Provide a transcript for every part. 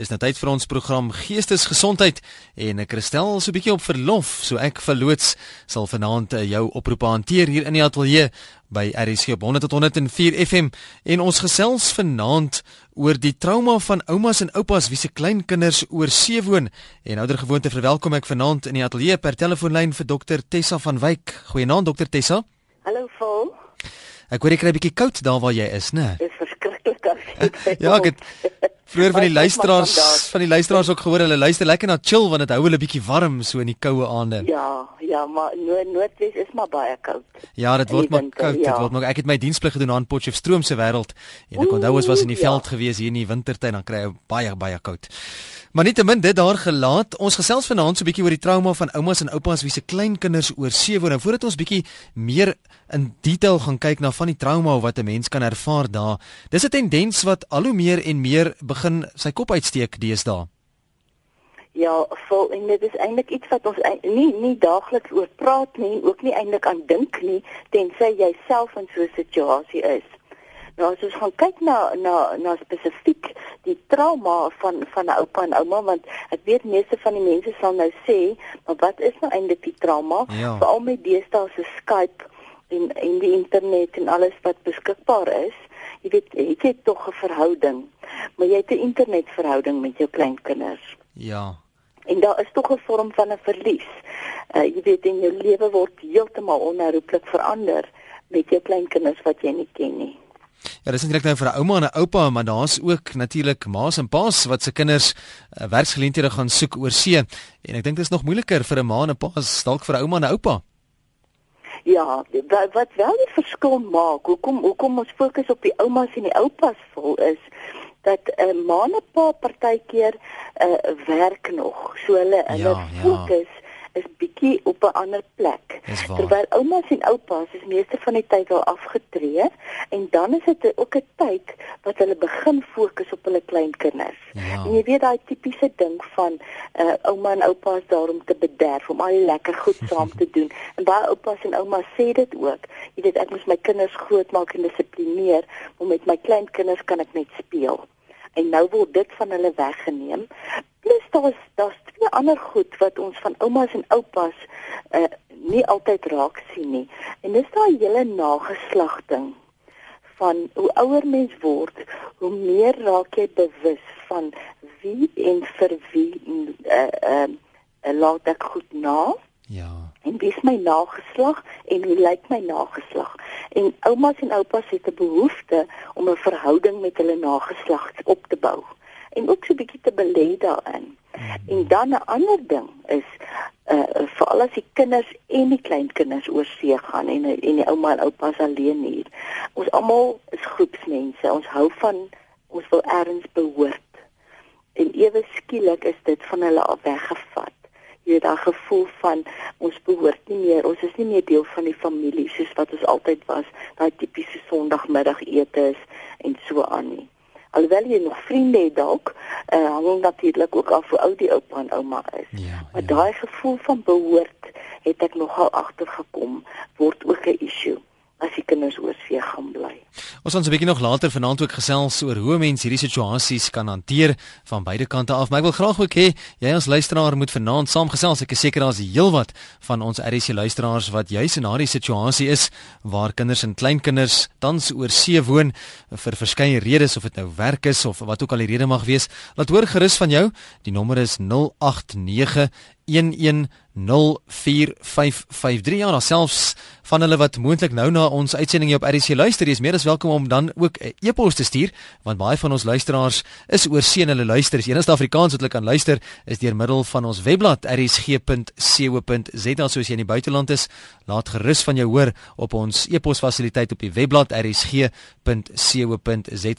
Dis nou tyd vir ons program Geestesgesondheid en Christel is so 'n bietjie op verlof, so ek verloots sal vanaand eh, jou oproepe hanteer hier in die ateljee by RSG 100 tot 104 FM en ons gesels vanaand oor die trauma van oumas en oupas wie se kleinkinders oor see woon. En ouer gewoonte verwelkom ek vanaand in die ateljee per telefoonlyn vir dokter Tessa van Wyk. Goeienaand dokter Tessa. Hallo Vol. Ek hoor jy kry 'n bietjie koud daar waar jy is, né? Dis verskriklik as jy. ja, ek het vroeër van die luisteraars van die luisteraars ook gehoor hulle luister lekker na chill want dit hou hulle bietjie warm so in die koue aande. Ja, ja, maar nood noodwes is maar baie koud. Ja, dit word maar koud. Dit ja. word maar ek het my diensplig gedoen aan Potchefstroom se wêreld en ek onthou ons was in die veld ja. gewees hier in die wintertyd dan kry jy baie baie koud. Maar nietemin dit daar gelaat. Ons gesels vanaand so 'n bietjie oor die trauma van oumas en oupas wie se kleinkinders oor see woon. Nou voordat ons bietjie meer in detail gaan kyk na van die trauma wat 'n mens kan ervaar daar. Dis 'n tendens wat al hoe meer en meer begin sy kop uitsteek deesdae. Ja, vol en dit is eintlik iets wat ons nie nie daagliks oor praat nie ook nie eintlik aan dink nie tensy jy self in so 'n situasie is. Nou as ons gaan kyk na na na spesifiek die trauma van van 'n oupa en ouma want ek weet meeste van die mense sal nou sê, maar wat is nou eintlik die trauma? Ja. Veral met deesdae se Skype en en die internet en alles wat beskikbaar is. Jy weet, jy het tog 'n verhouding, maar jy het 'n internetverhouding met jou kleinkinders. Ja. En daar is tog 'n vorm van 'n verlies. Uh, jy weet in jou lewe word heeltemal onherroepelik verander met jou kleinkinders wat jy nie ken nie. Ja, dis eintlik nou vir 'n ouma en 'n oupa, maar daar's ook natuurlik ma's en pa's wat se kinders uh, werksgeleenthede gaan soek oor see. En ek dink dit is nog moeiliker vir 'n ma en 'n pa as dalk vir 'n ouma en 'n oupa. Ja, wat wel die verskil maak, hoekom hoekom ons fokus op die oumas en die oupas vol is dat 'n uh, ma en 'n pa partykeer uh, werk nog. So hulle hulle ja, fokus ja is bietjie op 'n ander plek. Terwyl oumas en oupas is meeste van die tyd al afgetree en dan is dit ook 'n tyd wat hulle begin fokus op hulle kleinkinders. Ja. En jy weet daai tipiese ding van uh, ouma en oupa is daar om te bederf, om al die lekker goed saam te doen. En baie oupas en oumas sê dit ook. Jy weet ek moet my kinders grootmaak en dissiplineer, maar met my kleinkinders kan ek net speel en nou word dit van hulle weggeneem. Plus daar's daar's twee ander goed wat ons van oumas en oupas uh, nie altyd raak sien nie. En dis daai hele nageslagting van hoe ouer mens word, hoe meer raak jy bewus van wie en vir wie uh, uh, laat ek goed na. Ja. En wie is my nageslag en hoe lyk my nageslag? En oumas en oupas het 'n behoefte om 'n verhouding met hulle nageslag op te bou en ook so 'n bietjie te belê daarin. Mm. En dan 'n ander ding is uh veral as die kinders en die kleinkinders oor see gaan en en die ouma en oupas alleen hier. Ons almal is groepsmense. Ons hou van ons wil ergens behoort. En ewe skielik is dit van hulle af weggevat jy het daai gevoel van ons behoort nie meer, ons is nie meer deel van die familie soos wat ons altyd was, daai tipiese Sondagmiddagete is en so aan nie. Alhoewel jy nog vriende het dalk, uh, hang natuurlik ook af hoe oud die oupa en ouma is. Ja, maar ja. daai gevoel van behoort het ek nogal agtergekom word ook 'n issue as die kinders oor see gaan bly. Ons gaan 'n bietjie nog later vanaand ook gesels oor hoe mense hierdie situasies kan hanteer van beide kante af. Maar ek wil graag ook hê jy as luisteraar moet vanaand saamgesels. Ek is seker daar's heelwat van ons RC luisteraars wat juis in daardie situasie is waar kinders en kleinkinders tans oor see woon vir verskeie redes of dit nou werk is of wat ook al die rede mag wees. Laat hoor gerus van jou. Die nommer is 089 110455 ja, daar selfs van hulle wat moontlik nou na ons uitsending hier op RC luister, is meer as welkom om dan ook 'n e-pos te stuur, want baie van ons luisteraars is oor seën hulle luister. As enigste Afrikaans wat hulle kan luister, is deur middel van ons webblad rsg.co.za. Soos jy in die buiteland is, laat gerus van jou hoor op ons e-pos fasiliteit op die webblad rsg.co.za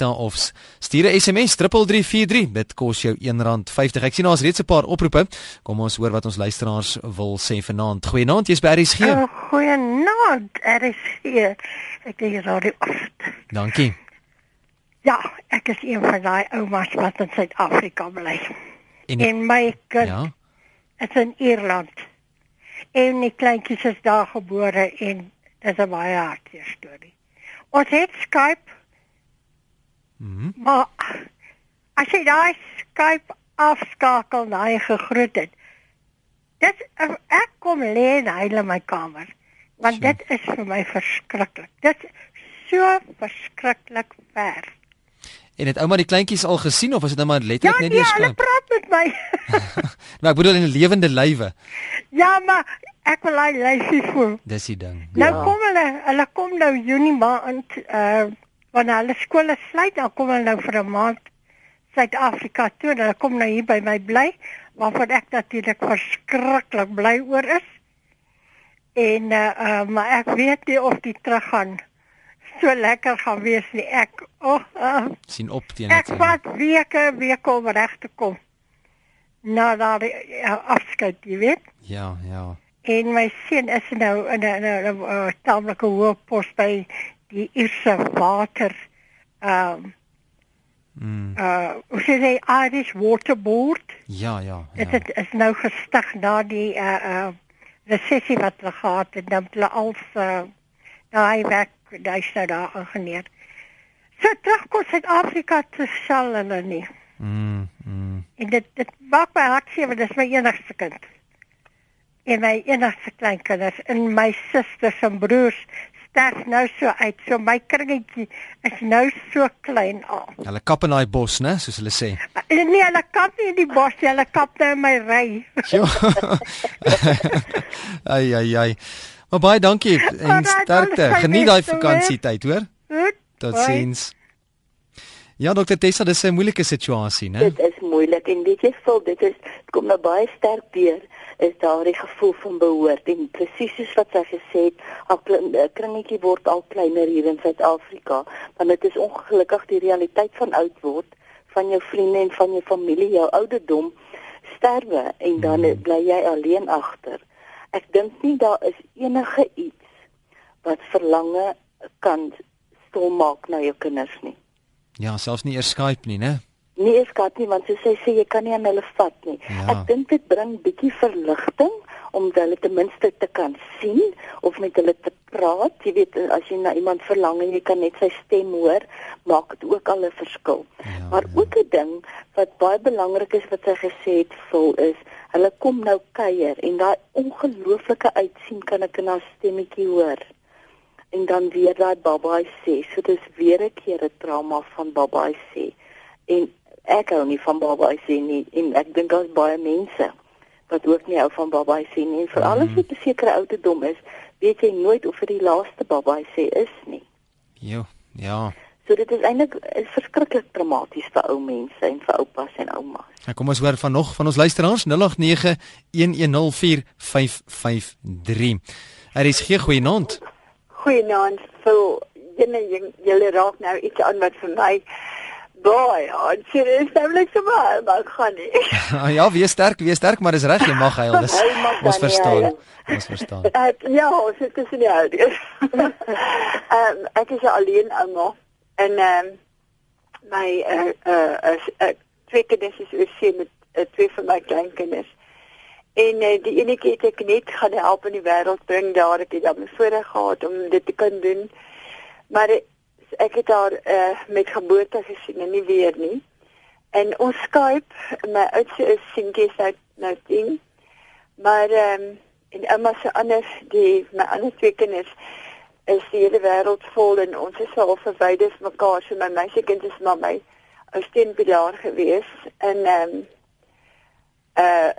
of stuur 'n SMS 3343. Dit kos jou R1.50. Ek sien daar's reeds 'n paar oproepe. Kom ons hoor wat ons luisteraars wil sê vanaand. Goeienaand, jy's by RSG. Uh, goeienaand, RSG. Ek dink jy raai dit. Dankie. Ja, ek is een van daai oumas wat in Suid-Afrika bly. En, en my kind ja? is in Ierland. En die kleintjies is daar gebore en dit is 'n baie hartseer storie. Ons het Skype. Mhm. Maar as jy daai Skype afskakel na hy gegroet het. Dit ek kom lê in huile my kamer. Want so. dit is vir my verskriklik. Dit so verskriklik ver. En het ouma die kleintjies al gesien of was dit net maar letterlik ja, net eers klaar? Ja, hulle praat met my. nou ek bedoel in 'n lewende lywe. Ja, maar ek wil hy lyfie voel. Dis die ding. Nou ja. kom hulle, hulle kom nou Junie maand uh wanneer hulle skole sluit, dan kom hulle nou vir 'n maand Suid-Afrika toe. Hulle kom nou hier by my bly, waarvan ek natuurlik verskriklik bly oor is. En uh, uh maar ek weet nie of dit terug gaan so lekker gaan wees nie. Ek oh, uh, sien op teen dit. Ek vat weke, weke om reg te kom. Na daar uh, afskeid, jy weet. Ja, ja. En my seun is nou in 'n 'n 'n tamelike hoë pos by die Ierse water ehm um, Mm. Uh, ons sê die Irish Water Board. Ja, ja. ja. Dit is nou gestig na die uh uh resessie wat hulle gehad het, dan hulle al uh daai werk daai sou daar ingeneer. So terugkom Suid-Afrika te sal hulle nie. Mm. mm. En dit dit maak my hart seer want dit is my enigste kind. En my enigste kleinkinders en my susters en broers sterf nou so uit. So my kringetjie is nou so klein al. Hulle kap in daai bos, né, soos hulle sê. Uh, nee, hulle kap nie in die bos nie, hulle kap nou in my ry. ai ai ai. Maar baie dankie en sterkte. Geniet daai vakansietyd, hoor? Totsiens. Ja, dokter Tessa, dis 'n moeilike situasie, né? Dit is moeilik en weet jy, vol dit is kom nou baie sterk deur is daardie gevoel van behoort en presies soos wat sy gesê het, 'n eh, kringetjie word al kleiner hier in Suid-Afrika, want dit is ongelukkig die realiteit van oud word van jou vriende en van jou familie, jou ouderdom sterwe en dan hmm. bly jy alleen agter. Ek dink nie daar is enige iets wat verlange kan stilmaak na jou kinders nie. Ja, selfs nie eers Skype nie, né? Nie eens gehad nie want soos sy sê jy kan nie aan hulle vat nie. Ja. Ek dink dit bring bietjie verligting om hulle ten minste te kan sien of met hulle te praat. Jy weet as jy na iemand verlang en jy kan net sy stem hoor, maak dit ook al 'n verskil. Ja, maar ja. ook 'n ding wat baie belangrik is wat sy gesê het, vol is, hulle kom nou kuier en daai ongelooflike uitsien kan ek in haar stemmetjie hoor. En dan weer daai babaai sê, so dis weer 'n keer 'n trauma van babaai sê. En ek hou nie van babaai sien nie en ek dink daar's baie mense wat ook nie hou van babaai sien nie. Veral as jy mm. 'n sekere ouderdom is, weet jy nooit of dit die laaste babaai sê is nie. Jo, ja. So dit is eintlik verskriklik traumaties vir ou mense en vir oupas en oumas. Ja, kom ons hoor van nog van ons luisteraars 0891104553. Er is hier goeienaand. Goeienaand. So, jy raak nou iets aan wat vir my baie hard. Sy is nemlik so baie, maar gaan nie. ja, wees sterk, wees sterk, maar dis reg, jy mag huil. Dis ons verstaan. Ons verstaan. Ja, ons het tussen die ouders. Ehm ek is alleen ouma en ehm um, my eh uh, uh, twee kinders is oor see met uh, twee van my kleinkinders. En uh, die enetjie het ek net gaan help in die wêreld bring daar ek het dan voorreg gehad om dit te kan doen. Maar ek het haar uh, met geboorte gesien en nie weer nie. En ons Skype, my oudste is Sintjie sy nou 10. Maar ehm um, en ouma se ander die my ander twee kinders is die hele wêreld vol en ons is al verwyder van mekaar. So my meisiekind is maar my ou steunpilaar gewees en ehm um, uh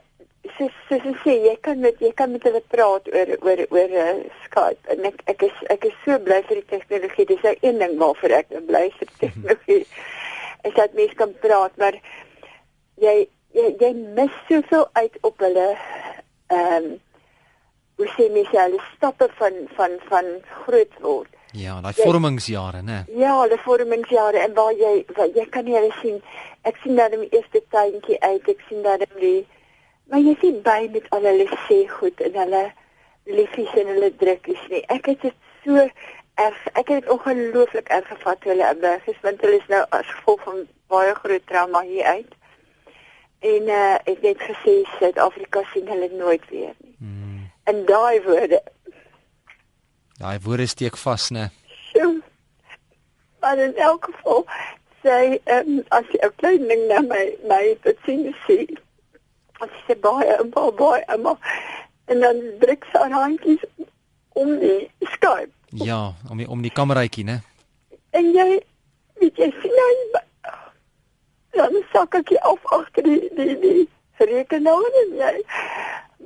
sy sy sy sê jy kan met jy kan met hulle praat oor oor oor uh, Skype. En ek ek is ek is so bly vir die tegnologie. Dis nou een ding waarvoor ek bly vir die tegnologie is dat mense kan praat maar jy jy, jy mis soveel uit op hulle ehm um, hoe sê mens hulle stappe van van van groot word. Ja daai vormingsjare nê ja hulle vormingsjare en waar jy waar, jy kan nie hulle sien. Ek sien dan die eerste tuintjie uit ek sien dan die Maar jy sien by met al hulle sê goed en hulle liefies en hulle drukkies nie. Ek het dit so erg ek het dit ongelooflik erg gevat hulle in Bergies want hulle is nou as gevolg van baie groot trauma hier uit. En uh ek het gesê Suid-Afrika sien hulle nooit weer nie. Hmm. En daai woorde Daai woorde steek vas, né? Maar in elk geval sy um, as jy 'n klein ding na my my sien sien. As sy baie en baie baie maar en dan druk sy haar handjies om die Skype. Ja, om die, om die kameraitjie, né? En jy weet jy sien hy dan sak ek af agter die die die rekenaar en jy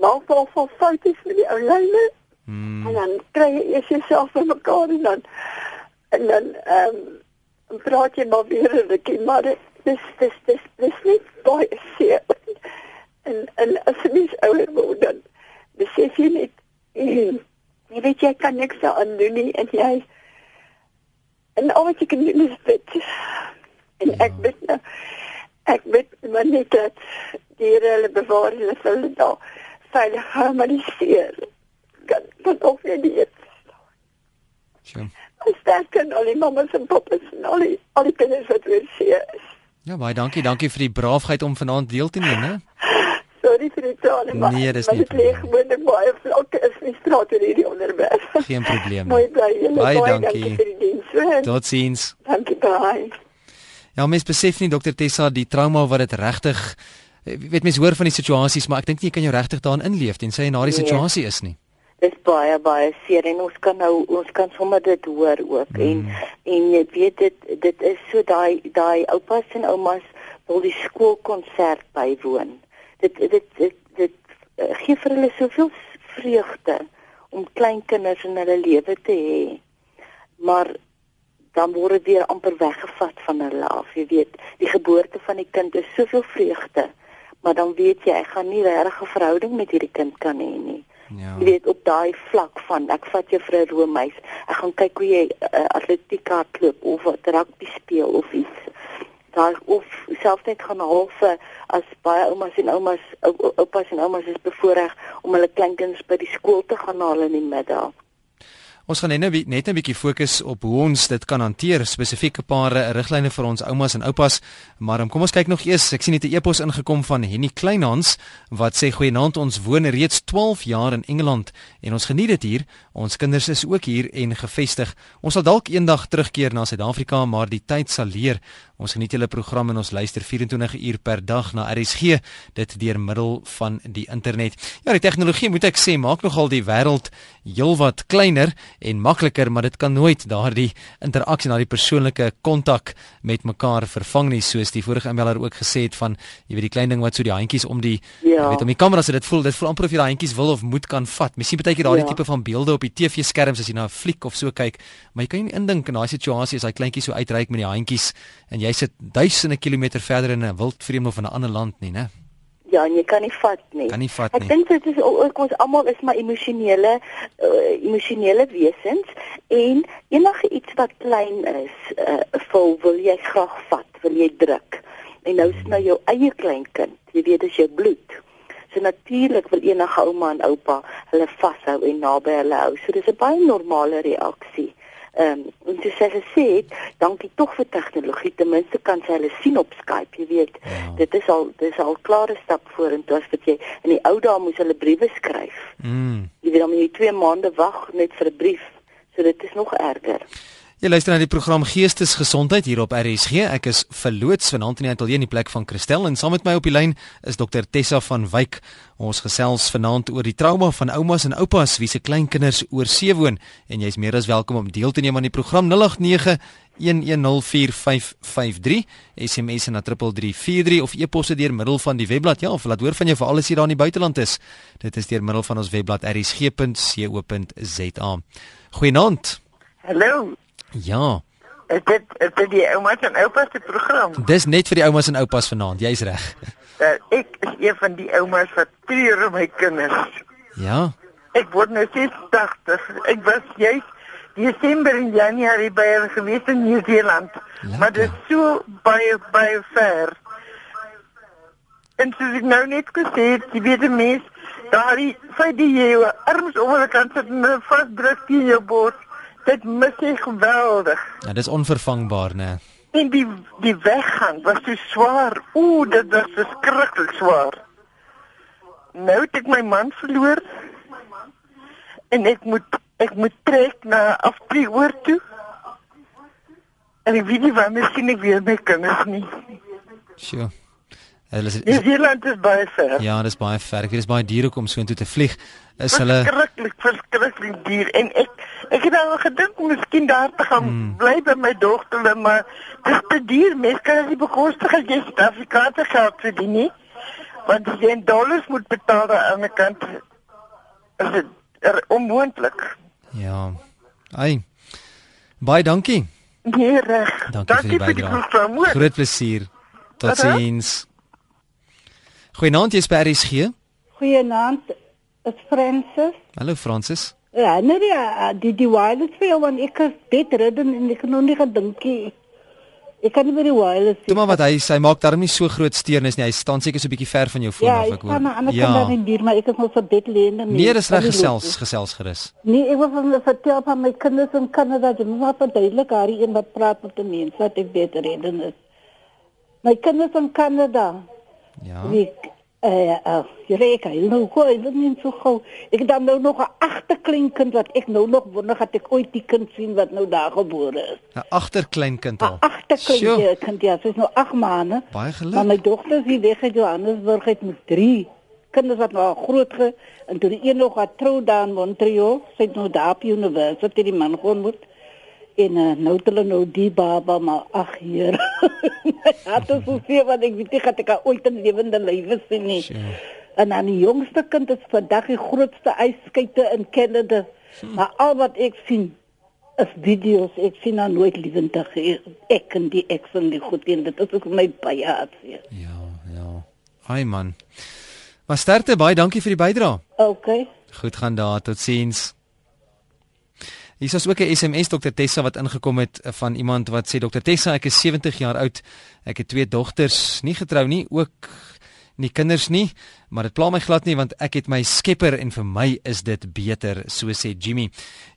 maak al van foto's met die ou lyne. Hmm. En dan kry jy eers jouself in mekaar en dan en dan ehm um, praat jy maar weer 'n rukkie maar dis dis dis dis nie baie seer. En en as mens ouer word dan besef jy net jy weet jy kan niks aan doen nie en jy en al wat jy kan doen is dit. En ek ja. weet nou ek weet maar net dat die hulle bewaar hulle hulle daar veilig hou maar die seer kan kan ook nie dit. Sjoe. Ons dank aan al die mamas en pappas en al die al die kinders wat weer seer is. Ja, baie dankie, dankie vir die braafheid om vanaand deel te neem, hè. Sorry vir die trane, maar nee, dis nie. Gewoonlik baie vlak is nie straat oor hierdie onderwerp. Geen probleem. Mooi bly julle. Baie dankie. dankie Totsiens. Dankie baie. Ja, mens besef nie dokter Tessa die trauma wat dit regtig weet mens hoor van die situasies, maar ek dink nie jy kan jou regtig daarin inleef en sê jy na die nee. situasie is nie dis baie baie seer en ons kan nou ons kan sommer dit hoor ook mm. en en jy weet dit dit is so daai daai oupas en oumas wil die skoolkonsert bywoon. Dit dit dit, dit, dit uh, gee vir hulle soveel vreugde om kleinkinders in hulle lewe te hê. Maar dan word dit weer amper weggevat van hulle af. Jy weet, die geboorte van die kind is soveel vreugde, maar dan weet jy ek gaan nie regtig 'n verhouding met hierdie kind kan hê nie. Ja. Jy weet op daai vlak van ek vat jou vir 'n roomys. Ek gaan kyk hoe jy uh, atletiek hardloop of wat rugby speel of iets. Daar of selfs net gaan half as baie oumas en oumas oupas en oumas is bevoorreg om hulle kleinkinders by die skool te gaan haal in die middag. Ons gaan net net 'n bietjie fokus op hoe ons dit kan hanteer, spesifieke paar riglyne vir ons oumas en oupas. Maar um, kom ons kyk nog eers. Ek sien net 'n e-pos ingekom van Henny Kleinhans wat sê goeienaand, ons woon reeds 12 jaar in Engeland en ons geniet dit hier. Ons kinders is ook hier en gevestig. Ons sal dalk eendag terugkeer na Suid-Afrika, maar die tyd sal leer. Ons geniet julle program en ons luister 24 uur per dag na RSG, dit deur middel van die internet. Ja, die tegnologie moet ek sê maak nogal die wêreld heelwat kleiner en makliker, maar dit kan nooit daardie interaksie, daardie persoonlike kontak met mekaar vervang nie, soos die vorige emailer ook gesê het van jy weet die klein ding wat so die handjies om die ja. weet om die kamera so dit voel, dit voel amper of jy daai handjies wil of moet kan vat. Mens sien baie keer daardie ja. tipe van beelde op die TV-skerms as jy na 'n fliek of so kyk, maar jy kan nie indink in daai situasie as hy kleintjie so uitreik met die handjies en jy sit duisende kilometer verder in 'n wildvreemde of in 'n ander land nie, né? Ja, en jy kan nie vat nie. Kan nie vat nie. Ek dink dit is ook ons almal is maar emosionele uh, emosionele wesens en enige iets wat klein is, uh, vol wil jy graag vat, wil jy druk. En nou is nou jou eie kleinkind, jy weet dis jou bloed. So natuurlik wil enige ouma en oupa hulle vashou en naby hulle hou. So dis 'n baie normale reaksie. Ehm um, en dis sê gesê, dankie tog vir tegnologie. Ten minste kan sy hulle sien op Skype, jy weet. Ja. Dit is al dis al klare stap vorentoe as wat jy in die ou dae moes hulle briewe skryf. Mm. Jy weet dan moet jy 2 maande wag net vir 'n brief. So dit is nog erger. Jy luister na die program Geestesgesondheid hier op RSG. Ek is verloots vanaand in die ateljee in die plek van Christel en saam met my op die lyn is dokter Tessa van Wyk. Ons gesels vanaand oor die trauma van oumas en oupas wie se kleinkinders oor see woon. En jy's meer as welkom om deel te neem aan die program 089 1104553 SMS na 3343 of e-posse deur middel van die webblad. Ja of laat hoor van jou vir alles hier daar in die buiteland is. Dit is deur middel van ons webblad rsg.co.za Goeienaand. Hallo Ja. Is dit is dit die oumas en oupas se program? Dis net vir die oumas en oupas vanaand. Jy's reg. Uh, ek is een van die oumas wat treur om my kinders. Ja. Ek word nou 86. Ek was jy Desember en Januarie by hulle gewees in Nieu-Seeland. Maar dit is so baie baie ver. En soos ek nou net gesê het, jy weet die mens, daar is vir die jou arms oor die kant sit en vasdruk in jou bors. Dit mis ek geweldig. Ja, dis onvervangbaar, né? En die die weggang was so swaar. Ooh, dit was verskriklik swaar. Nou het ek my man verloor. En ek moet ek moet trek na Afrioor toe. En ek weet nie waar miskien ek weer my kinders nie. Sjoe. Hulle is Nieu-Seeland is baie ver. Ja, dit is baie ver. Ek weet dit is baie duur om so intoe te vlieg. Is hulle verskriklik, verskriklik duur en ek ek het al gedink om miskien daar te gaan hmm. bly by my dogter, maar dit is te duur. Mens kan dit bekostig as jy Suid-Afrikaanse geld verdien nie. Want jy in dollars moet betaal aan die kant. Is dit er onmoontlik? Ja. Ai. Baie dankie. Nee, reg. Dankie, dankie vir die bydrae. Groot plesier. Totsiens. Goeienaand, jy's by RSG. Goeienaand, is Francis. Hallo Francis. Ja, nee, ja, die die wireless vir jou want ek het beter dan en ek nog nie gedink nie. Ek kan nie by die wireless. Toe maar wat hy sê, hy maak daarom nie so groot steurnis nie. Hy staan seker so 'n bietjie ver van jou foon ja, af ek hoor. Ja, ek kan aan die ander kant in buurt, maar ek is nog so dit lê in die Nee, dis reg gesels, gesels gerus. Nee, ek wil van vertel van my kinders in Kanada, jy moet maar verduidelik haar een wat praat met die mense wat ek beter reden is. My kinders in Kanada. Ja. Wie eh uh, jy reik hy nou gou, dit is nie so gou. Ek het dan nou nog 'n agterkleinkind wat ek nou nog wonder dat ek ooit die kind sien wat nou daar gebore is. 'n Agterkleinkind al. 'n Agterkleinkind, ja, sy's nou 8 maande. Baie geluk. Maar my dogter is weg uit Johannesburg het met 3 kinders wat nou groot ge en toe die een nog wat trou daar in Montreal, sy het nou daar op universiteit die man gewoon moet en uh, nou het hulle nou die baba maar ag heer het ons sê wat ek weet ek het ek ooit in lewende lywe sien nie. Sure. en dan die jongste kind is vandag die grootste yskuite in Canada. Hmm. maar al wat ek sien is video's. Ek sien nou nooit lewendig ek en die ek en die goed en dit is ook my baie hartseer. Ja ja. Hi man. Maar sterkte baie dankie vir die bydrae. Okay. Goed gaan daar totsiens Hier is ook 'n SMS Dr Tessa wat ingekom het eh, van iemand wat sê Dr Tessa, ek is 70 jaar oud. Ek het twee dogters, nie getrou nie, ook nie kinders nie, maar dit pla my glad nie want ek het my Skepper en vir my is dit beter, so sê Jimmy.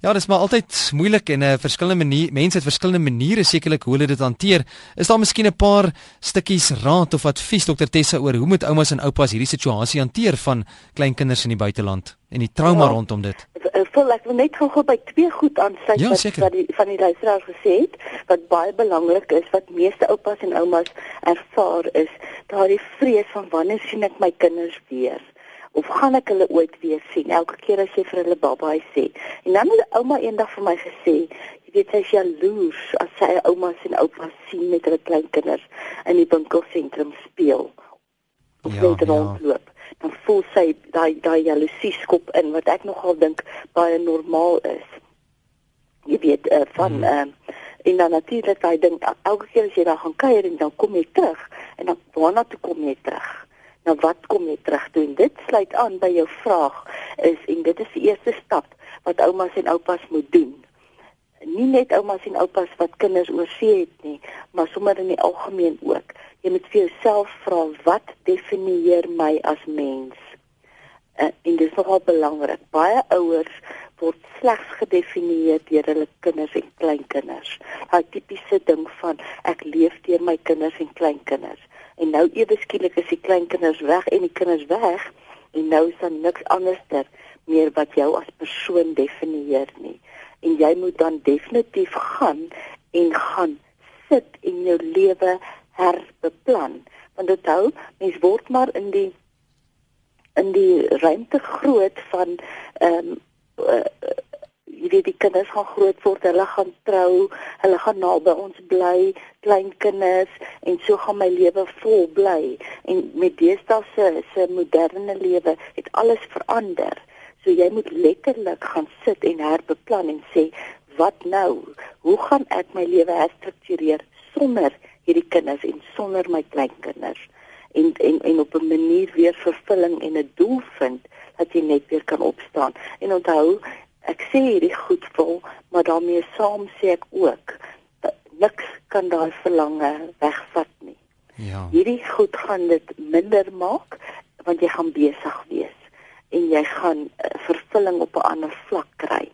Ja, dis maar altyd moeilik en 'n uh, verskillende manier, mense het verskillende maniere sekerlik hoe hulle dit hanteer. Is daar miskien 'n paar stukkies raad of advies Dr Tessa oor hoe moet oumas en oupas hierdie situasie hanteer van kleinkinders in die buiteland en die trauma ja. rondom dit? Vol ek wil net gou by twee goed aansluit ja, wat wat die van die luisteraar gesê het wat baie belangrik is wat meeste oupas en oumas ervaar is daardie vrees van wanneer sien ek my kinders weer? Of gaan ek hulle ooit weer sien? Elke keer as jy vir hulle babaai sê. En dan het ouma eendag vir my gesê jy weet sy is jaloers as sy ouma en oupa sien met hulle kleinkinders in die winkelsentrum speel. Of ja, net rondloop. Ja. dan voel sy daai daai jaloesie skop in wat ek nogal dink baie normaal is. Jy weet uh, van hmm. uh, en dan natuurlik daai ding elke keer as jy daar gaan kuier en dan kom jy terug en dan waarna toe kom jy terug Nou wat kom jy terug doen? Dit sluit aan by jou vraag is en dit is die eerste stap wat oumas en oupas moet doen. Nie net oumas en oupas wat kinders oorsee het nie, maar sommer in die algemeen ook. Jy moet vir jouself vra wat definieer my as mens? En, en dit is nogal belangrik. Baie ouers word slegs gedefinieer deur hulle kinders en kleinkinders. Daai tipiese ding van ek leef deur my kinders en kleinkinders. En nou ewe skielik is die kleinkinders weg en die kinders weg en nou is daar niks anderster meer wat jou as persoon definieer nie. En jy moet dan definitief gaan en gaan sit en jou lewe herbeplan. Want onthou mens word maar in die in die ruimte groot van ehm um, uh, jy weet die kinders gaan groot word, hulle gaan trou, hulle gaan naby ons bly, klein kinders en so gaan my lewe vol bly. En met deesdae se se moderne lewe het alles verander. So jy moet letterlik gaan sit en herbeplan en sê, wat nou? Hoe gaan ek my lewe herstruktureer sonder hierdie kinders en sonder my kleinkinders? en en en op 'n manier weer vervulling en 'n doel vind dat jy net weer kan opstaan. En onthou, ek sê hierdie goed vol, maar daarmee saam sê ek ook niks kan daai verlange wegvat nie. Ja. Hierdie goed gaan dit minder maak want jy gaan besig wees en jy gaan uh, vervulling op 'n ander vlak kry.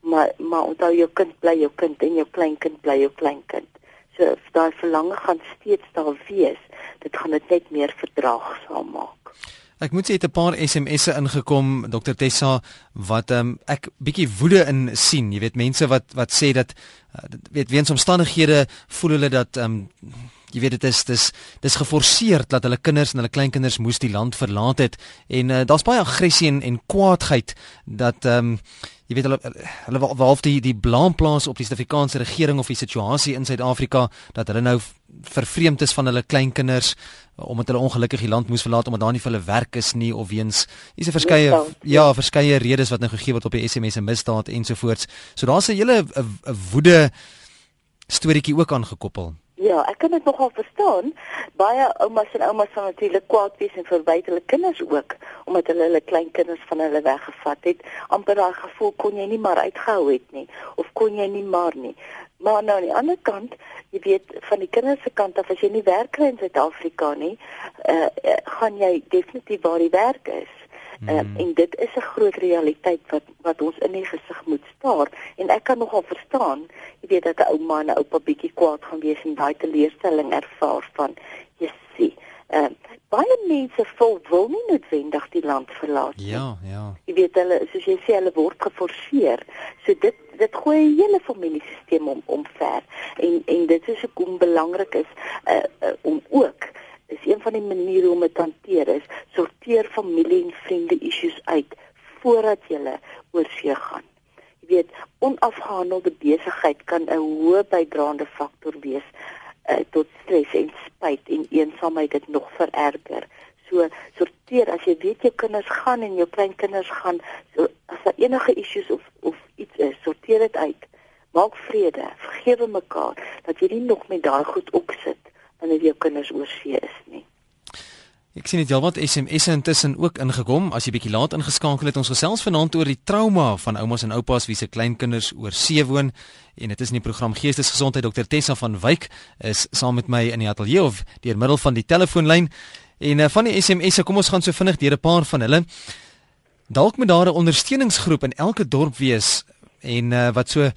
Maar maar onthou jou kind bly jou kind en jou kleinkind bly jou kleinkind. So daai verlange gaan steeds daar wees. Dit gaan dit net meer verdraagsaam maak. Ek moet sê dit 'n paar SMS'e ingekom Dr Tessa wat um, ek bietjie woede in sien. Jy weet mense wat wat sê dat uh, weet weens omstandighede voel hulle dat um, jy weet dit is dis dis geforseer dat hulle kinders en hulle kleinkinders moes die land verlaat het en uh, daar's baie aggressie en en kwaadheid dat um, jy weet hulle hulle half die die blaam plaas op die Suid-Afrikaanse regering of die situasie in Suid-Afrika dat hulle nou vervreemd is van hulle kleinkinders omdat hulle ongelukkig die land moes verlaat omdat daar nie vir hulle werk is nie of weens hier's 'n verskeie ja, verskeie redes wat nou gegee word op die SMS en misdaad ensovoorts. So daar's 'n hele 'n woede storieetjie ook aangekoppel. Ja, ek kan dit nogal verstaan. Baie oumas en oumas van natuurlik kwaad wees en verwyte hulle kinders ook omdat hulle hulle klein kinders van hulle weggevat het. amper daai gevoel kon jy nie maar uitgehou het nie of kon jy nie maar nie. Maar nou aan die ander kant, jy weet van die kinders se kant af as jy nie werk kry in Suid-Afrika nie, uh, uh, gaan jy definitief waar die werk is. Mm. Um, en dit is 'n groot realiteit wat wat ons in die gesig moet staar. En ek kan nogal verstaan jy weet dat 'n ouma en 'n oupa bietjie kwaad gaan wees en daai teleurstelling ervaar van jy sien uh, baie mense vol wil nie noodwendig die land verlaat nie. Ja ja. Jy weet hulle soos jy sê hulle word geforseer. So dit dit gooi 'n hele familiesisteem om omver. En en dit is hoekom belangrik is uh, uh, om ook is een van die maniere om dit te hanteer is sorteer familie en vriende issues uit voordat jy oor see gaan. Jy weet, onafgehandelde besigheid kan 'n hoë bydraende faktor wees uh, tot stres en spyt en eensaamheid dit nog vererger. So sorteer as jy weet jou kinders gaan en jou kleinkinders gaan, so as daar enige issues of of iets is, sorteer dit uit. Maak vrede, vergewe mekaar dat jy nie nog met daai goed opsit wanneer jou kinders oor see is nie. Ek sien dit heelwat SMS'e intussen ook ingekom. As jy bietjie laat ingeskakel het, ons gesels vanaand oor die trauma van oumas en oupas wie se kleinkinders oor see woon en dit is in die program Geestesgesondheid Dr Tessa van Wyk is saam met my in die ateljee of deur middel van die telefoonlyn. En uh, van die SMS'e kom ons gaan so vinnig deur 'n paar van hulle. Dalk moet daar 'n ondersteuningsgroep in elke dorp wees en uh, wat so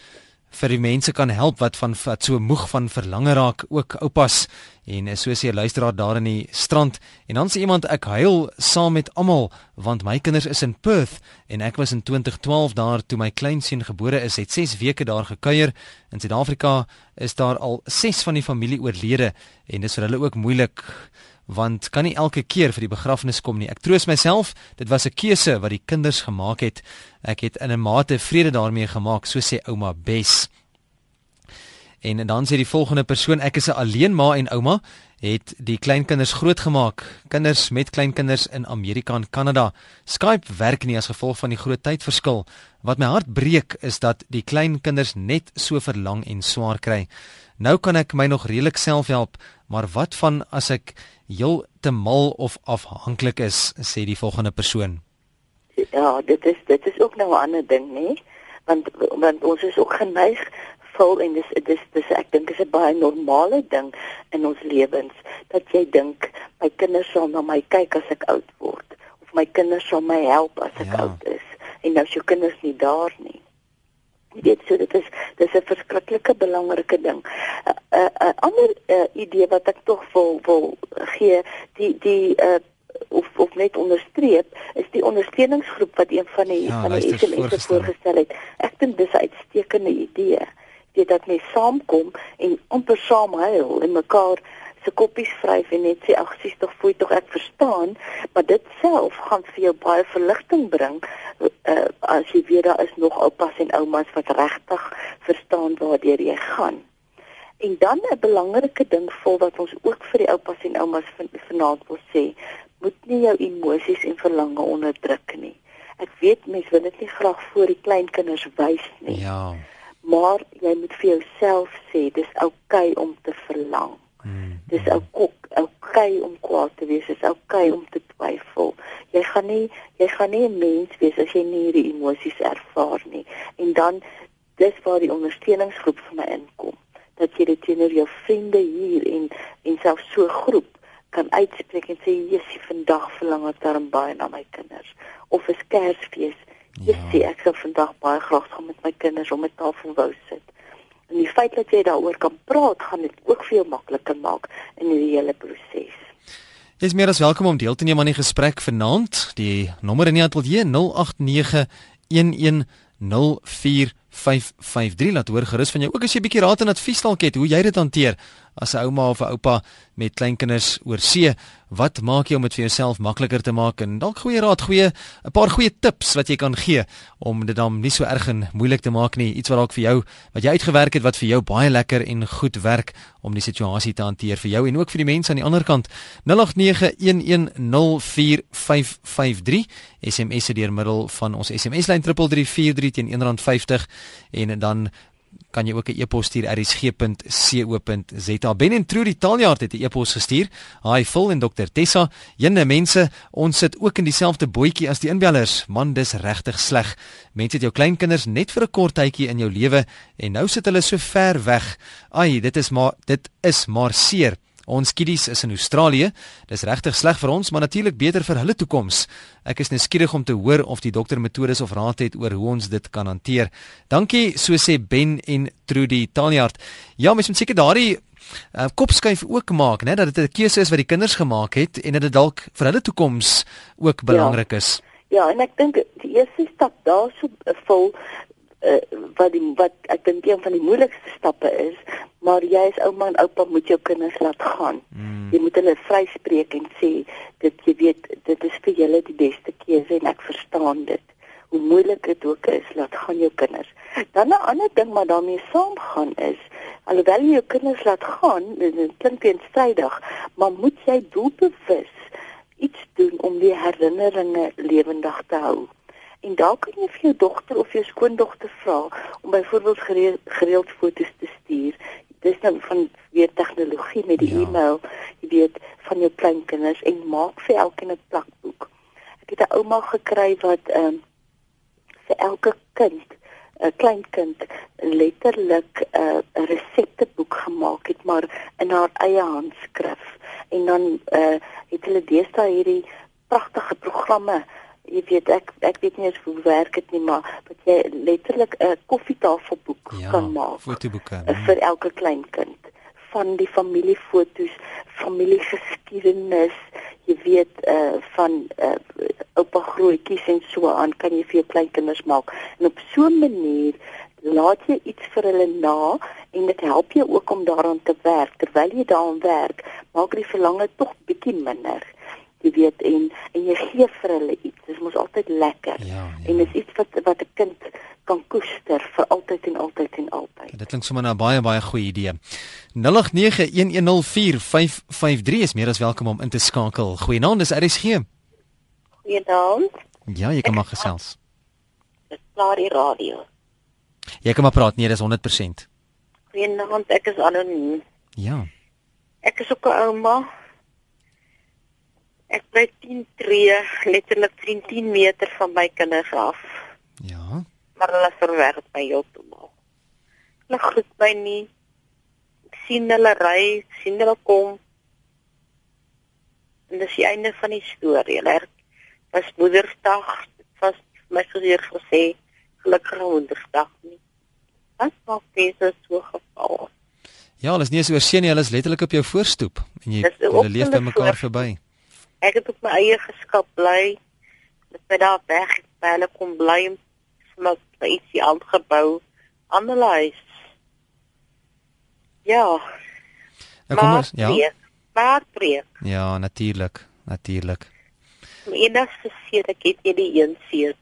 vir die mense kan help wat van wat so moeg van verlange raak ook oupas. En so sê luisteraar daar in die strand en dan sê iemand ek huil saam met almal want my kinders is in Perth en ek was in 2012 daar toe my kleinseun gebore is het 6 weke daar gekuier. In Suid-Afrika is daar al 6 van die familie oorlede en dis vir hulle ook moeilik want kan nie elke keer vir die begrafnis kom nie. Ek troos myself, dit was 'n keuse wat die kinders gemaak het. Ek het in 'n mate vrede daarmee gemaak, so sê ouma Bes. En dan sê die volgende persoon, ek is 'n alleen ma en ouma, het die kleinkinders grootgemaak, kinders met kleinkinders in Amerika en Kanada. Skype werk nie as gevolg van die groot tydverskil. Wat my hart breek is dat die kleinkinders net so verlang en swaar kry. Nou kan ek my nog redelik self help, maar wat van as ek heel te mal of afhanklik is, sê die volgende persoon. Ja, dit is dit is ook nou 'n ander ding, nê? Want want ons is ook geneig vol en dis dis dis ek dink is 'n baie normale ding in ons lewens dat jy dink my kinders sal na my kyk as ek oud word of my kinders sal my help as ek ja. oud is en nou is jou kinders nie daar nie. Weet so dit is dis 'n verskriklike belangrike ding. 'n uh, 'n uh, uh, ander uh, idee wat ek tog wil wil gee, die die uh, of of net onderstreep is die ondersteuningsgroep wat een van die ja, van die SMS voorgestel het. Ek dink dis 'n uitstekende idee. Dit dat mense saamkom en amper saam huil en mekaar se koppies vryf en net sê ag sies tog voel tog ek verstaan, maar dit self gaan vir jou baie verligting bring uh, as jy weet daar is nog oupas en oumas wat regtig verstaan waartoe jy gaan. En dan 'n belangrike ding vol wat ons ook vir die oupas en oumas vanaand wil sê, moet nie jou emosies en verlange onderdruk nie. Ek weet mense wil dit nie graag voor die kleinkinders wys nie. Ja. Maar jy moet vir jouself sê dis oukei okay om te verlang. Hmm. Dis ook okay om kwaad te wees, dis okay om te twyfel. Jy gaan nie jy gaan nie 'n mens wees as jy nie hierdie emosies ervaar nie. En dan dis waar die ondersteuningsgroep vir my inkom. Dat jy dit teenoor jou vriende hier en en selfs so groep kan uitspreek en sê jessie vandag verlang ek daarom baie na my kinders of 'n Kersfees. Jessie ja. ek sou vandag baie graag saam met my kinders om 'n tafel wou sit. En die feit dat jy daaroor kan praat, gaan dit ook veel makliker maak in die hele proses. Dis meer as welkom om deel te neem aan die gesprek vanaand. Die nommer in die ateljee 089 1104 laat hoor gerus van jou ook as jy 'n bietjie raad en advies dalk het hoe jy dit hanteer as 'n ouma of 'n oupa met kleinkinders oor see. Wat maak jy om dit vir jouself makliker te maak? En dalk goeie raad goeie 'n paar goeie tips wat jy kan gee om dit dan nie so erg en moeilik te maak nie. Iets wat dalk vir jou wat jy uitgewerk het wat vir jou baie lekker en goed werk om die situasie te hanteer vir jou en ook vir die mense aan die ander kant. 0891104553 SMS deur middel van ons SMS lyn 3343 teen R1.50 en dan kan jy ook 'n e-pos stuur rsg.co.za. Ben en Trudy Taljaard het 'n e-pos gestuur. Hi Phil en Dr Tessa. Jenne mense, ons sit ook in dieselfde bootjie as die inbellers. Man, dis regtig sleg. Mense het jou kleinkinders net vir 'n kort tydjie in jou lewe en nou sit hulle so ver weg. Ai, dit is maar dit is maar seer. Ons kiddies is in Australië. Dis regtig sleg vir ons, maar natuurlik beter vir hulle toekoms. Ek is nuuskierig om te hoor of die dokter metodes of raad het oor hoe ons dit kan hanteer. Dankie, so sê Ben en Trudy Taljaard. Ja, mens moet seker daardie uh, kopskuif ook maak, né, dat dit 'n keuse is wat die kinders gemaak het en dat dit dalk vir hulle toekoms ook belangrik is. Ja, ja en ek dink die eerste stap daarso vol uh, wat die wat ek dink een van die moeilikste stappe is, maar jy as ouma en oupa moet jou kinders laat gaan. Mm. Jy moet hulle vryspreek en sê dit jy weet dit is vir julle die beste keuse en ek verstaan dit. Hoe moeilik dit ook is, laat gaan jou kinders. Dan 'n ander ding wat daarmee saamgaan is, alhoewel jy jou kinders laat gaan, dit klink teenstrydig, maar moet jy doelbewus iets doen om die herinneringe lewendig te hou. En dalk kan jy vir jou dogter of jou skoondogter vra om byvoorbeeld gereeld, gereeld foto's te stuur. Dis nou van weer tegnologie met die ja. e-mail, jy weet, van jou kleinkinders en maak vir elkeen 'n plakboek. Ek het 'n ouma gekry wat ehm um, vir elke kind 'n klein kind letterlik 'n uh, resepteboek gemaak het maar in haar eie handskrif en dan uh, het hulle deesdae hierdie pragtige programme jy weet ek ek weet nie hoe werk dit nie maar dat jy letterlik 'n koffietafelboek ja, kan maak fotoboeke ja. vir elke klein kind. Van die familiefoto's familiegeskiedenis jy weet uh, van uh, oupa grootjies en so aan kan jy vir jou kleinkinders maak. En op so 'n manier laat jy iets vir hulle na en dit help jou ook om daaraan te werk. Terwyl jy daaraan werk maak die verlange tog bietjie minder jy weet en en jy gee vir hulle iets. Dit is altyd lekker. Ja, ja. En is iets wat wat 'n kind kan koester vir altyd en altyd en altyd. Dit klink sommer na 'n baie baie goeie idee. 0891104553 is meer as welkom om in te skakel. Goeienaand, dis RSG. Goeienaand. Ja, jy kan maar gesels. Dis klaar die radio. Jy kan maar praat, nee, dis 100%. Goeienaand, ek is anoniem. Ja. Ek is ook 'n ouma Ek bly 10 tree, letterlik 10, 10 meter van my kinders af. Ja. Maar hulle verwerk my heeltemal. Hulle groet my nie. Ek sien hulle ry, sien hulle kom. En dis die einde van die storie. Hulle was Moedersdag, was my geheer gesê, gelukkige Moedersdag nie. Wat maak mense so geval? Ja, hulle is nie so oorseën nie, hulle is letterlik op jou voorstoep en jy hulle leef by mekaar verby ek het op my eie geskap bly. Met my daar weg, by hulle kom bly met my ietsie aangebou aan hulle huis. Ja. Nou kom ons, ja. Maar preek. Ja, natuurlik, natuurlik. My enigste seer ek het hierdie een seer.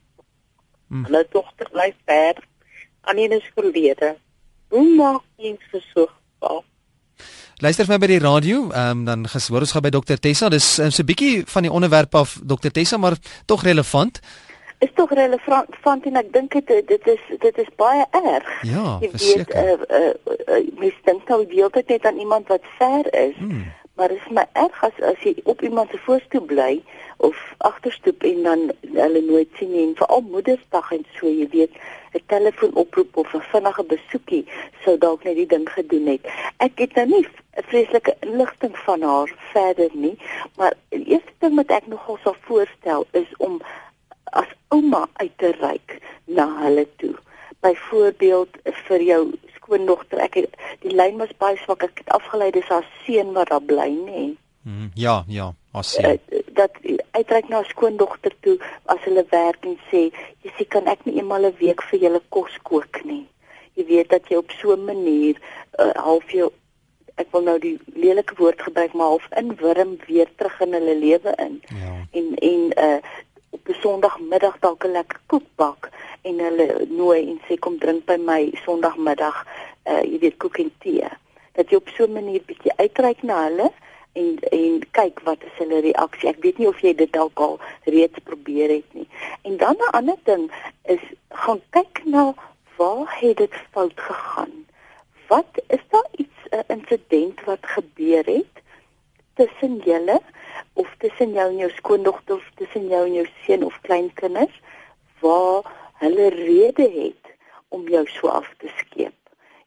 Hmm. Hulle dogter bly ver aan in die skoolleer. Hoe maak jy so so? Luister vir my by die radio, um, dan gehoor ons gaan by Dr Tessa. Dis um, so 'n bietjie van die onderwerp af Dr Tessa, maar tog relevant. Is tog relevant want ek dink dit dit is dit is baie erg. Ja, jy weet eh uh, uh, uh, mens dink nou die hele tyd net aan iemand wat ver is. Hmm. Maar dit is my erg as as jy op iemand se voorstoep bly of agterstoep en dan hulle nooit sien nie en veral Moedersdag en so jy weet 'n telefoonoproep of 'n vinnige besoekie sou dalk net die ding gedoen het. Ek het nou nie 'n vreeslike inligting van haar verder nie, maar die eerste ding wat ek nogal sou voorstel is om as ouma uit te reik na hulle toe. Byvoorbeeld vir jou skoondogter, ek het die lyn was baie swak, ek het afgelei dis haar seun wat daar bly, nê. Mm, ja, ja, as uh, dat uitreik na skoondogter toe as hulle werk en sê, "Jy sê kan ek nie eenmal 'n week vir julle kos kook nie." Jy weet dat jy op so 'n manier uh, half jou ek wil nou die lelike woord gebruik maar half inwurm weer terug in hulle lewe in. Ja. En en uh op 'n Sondagmiddag dalk 'n lekker koek bak en hulle nooi en sê kom drink by my Sondagmiddag uh jy weet koek en tee. Dat jy op so 'n manier bietjie uitreik na hulle en en kyk wat is hulle reaksie. Ek weet nie of jy dit dalk al reeds probeer het nie. En dan 'n ander ding is gaan kyk na waar het dit fout gegaan? Wat is daar iets 'n insident wat gebeur het tussen julle of tussen jou en jou skoondogter of tussen jou en jou seun of kleinkinders waar hulle rede het om jou so af te skeep?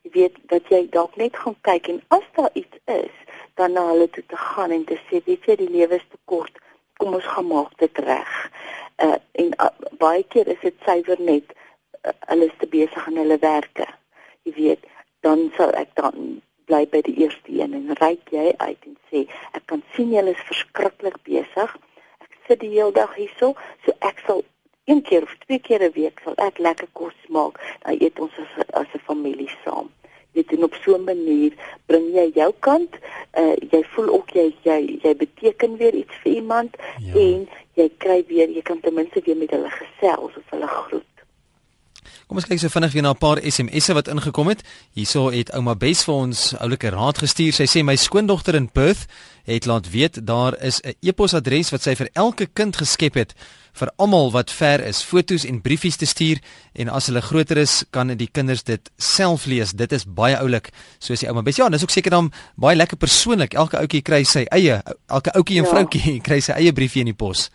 Jy weet dat jy dalk net gaan kyk en as daar iets is dan na hulle toe te gaan en te sê weet jy die lewe is te kort. Kom ons gaan maak dit reg. Uh, en uh, baie keer is dit suiwer net uh, hulle is te besig aan hulle werke. Jy weet dan sal ek dan bly by die eerste een en ryk jy uit en sê ek kan sien julle is verskriklik besig. Ek sit die hele dag hierso so ek sal een keer of twee keer 'n week sal ek lekker kos maak. Dan eet ons as as 'n familie saam. Dit en op so 'n manier bring jy jou kant uh, jy voel ook jy jy jy beteken weer iets vir iemand ja. en jy kry weer jy kan ten minste weer met hulle gesels of hulle groet Kom ons kyk so vinnig weer na 'n paar SMS'e wat ingekom het. Hierso het ouma Bes vir ons oulike raad gestuur. Sy sê my skoondogter in Perth het laat weet daar is 'n e-posadres wat sy vir elke kind geskep het vir almal wat ver is, fotos en briefies te stuur en as hulle groter is, kan die kinders dit self lees. Dit is baie oulik, soos die ouma Bes. Ja, dis ook seker dan baie lekker persoonlik. Elke ouetjie kry sy eie, elke ouetjie en ja. vroutjie kry sy eie briefie in die pos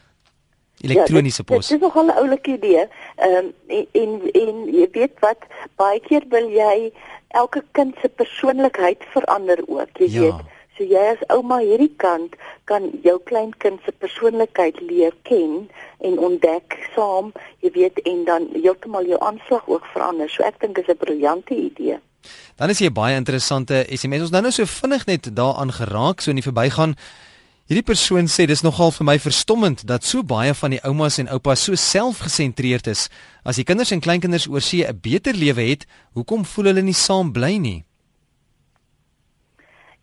elektroniese ja, pos. Dit is nogal 'n oulike idee. Ehm um, en, en en jy weet wat, baie keer wil jy elke kind se persoonlikheid verander ook, jy ja. weet. So jy as ouma hierdie kant kan jou kleinkind se persoonlikheid leer ken en ontdek saam, jy weet en dan heeltemal jou aanslag ook verander. So ek dink is 'n briljante idee. Dan is hier baie interessante SMS. Ons nou nou so vinnig net daaraan geraak so in die verbygaan. Hierdie persoon sê dis nogal vir my verstommend dat so baie van die oumas en oupas so selfgesentreerd is. As die kinders en kleinkinders oor see 'n beter lewe het, hoekom voel hulle nie saam bly nie?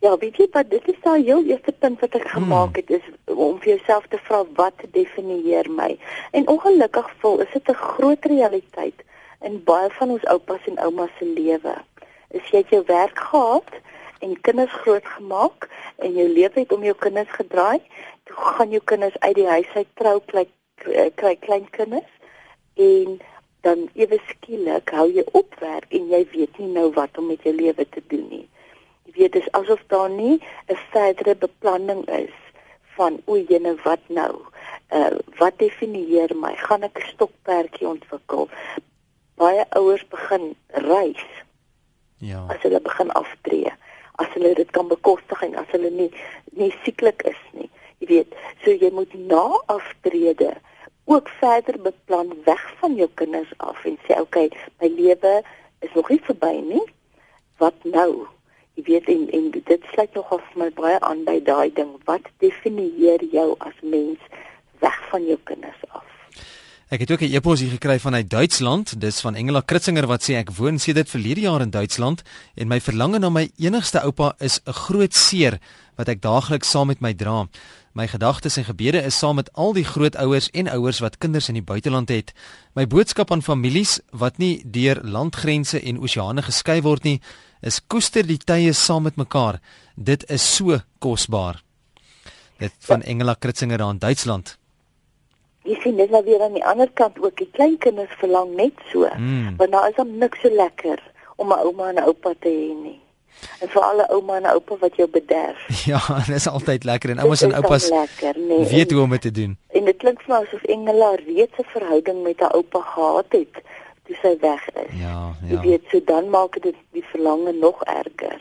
Ja, weet jy wat dit is daai heel eerste punt wat ek gemaak hmm. het is om vir jouself te vra wat definieer my. En ongelukkig vol is dit 'n groot realiteit in baie van ons oupas en oumas se lewe. Is jy jou werk gehad? en kinders grootgemaak en jou lewe het om jou kinders gedraai. Toe gaan jou kinders uit die huis uit trou kry kry klein kinders en dan ewe skielik hou jy op werk en jy weet nie nou wat om met jou lewe te doen nie. Jy weet dis asof daar nie 'n verdere beplanning is van o, jene wat nou? Uh wat definieer my? Gaan ek 'n stokperdjie ontwikkel? Baie ouers begin reis. Ja. As hulle begin aftree as hulle dit kan bekostig en as hulle nie nie sieklik is nie. Jy weet, so jy moet na aftrede ook verder beplan weg van jou kinders af en sê okay, my lewe is nog nie verby nie. Wat nou? Jy weet en en dit sluit nogal vir my baie aan by daai ding. Wat definieer jou as mens weg van jou kinders af? Ek het ook 'n e-pos gekry vanuit Duitsland. Dis van Engela Kritzinger wat sê ek woon sedert verlede jaar in Duitsland en my verlange na my enigste oupa is 'n groot seer wat ek daagliks saam met my dra. My gedagtes en gebede is saam met al die grootouers en ouers wat kinders in die buiteland het. My boodskap aan families wat nie deur landgrense en oseane geskei word nie, is koester die tye saam met mekaar. Dit is so kosbaar. Dit van Engela Kritzinger aan Duitsland jy sien dit nou weer aan die ander kant ook die kleinkinders verlang net so mm. want daar is dan niks so lekker om 'n ouma en 'n oupa te hê nie en vir alle ouma en oupa wat jou bederf ja dit is altyd lekker en oumas en oupas lekker, nee. weet hoe om dit te doen en dit klink vir my asof Engela reeds 'n verhouding met haar oupa gehad het toe sy weg is ja ja jy weet so dan maak dit die verlange nog erger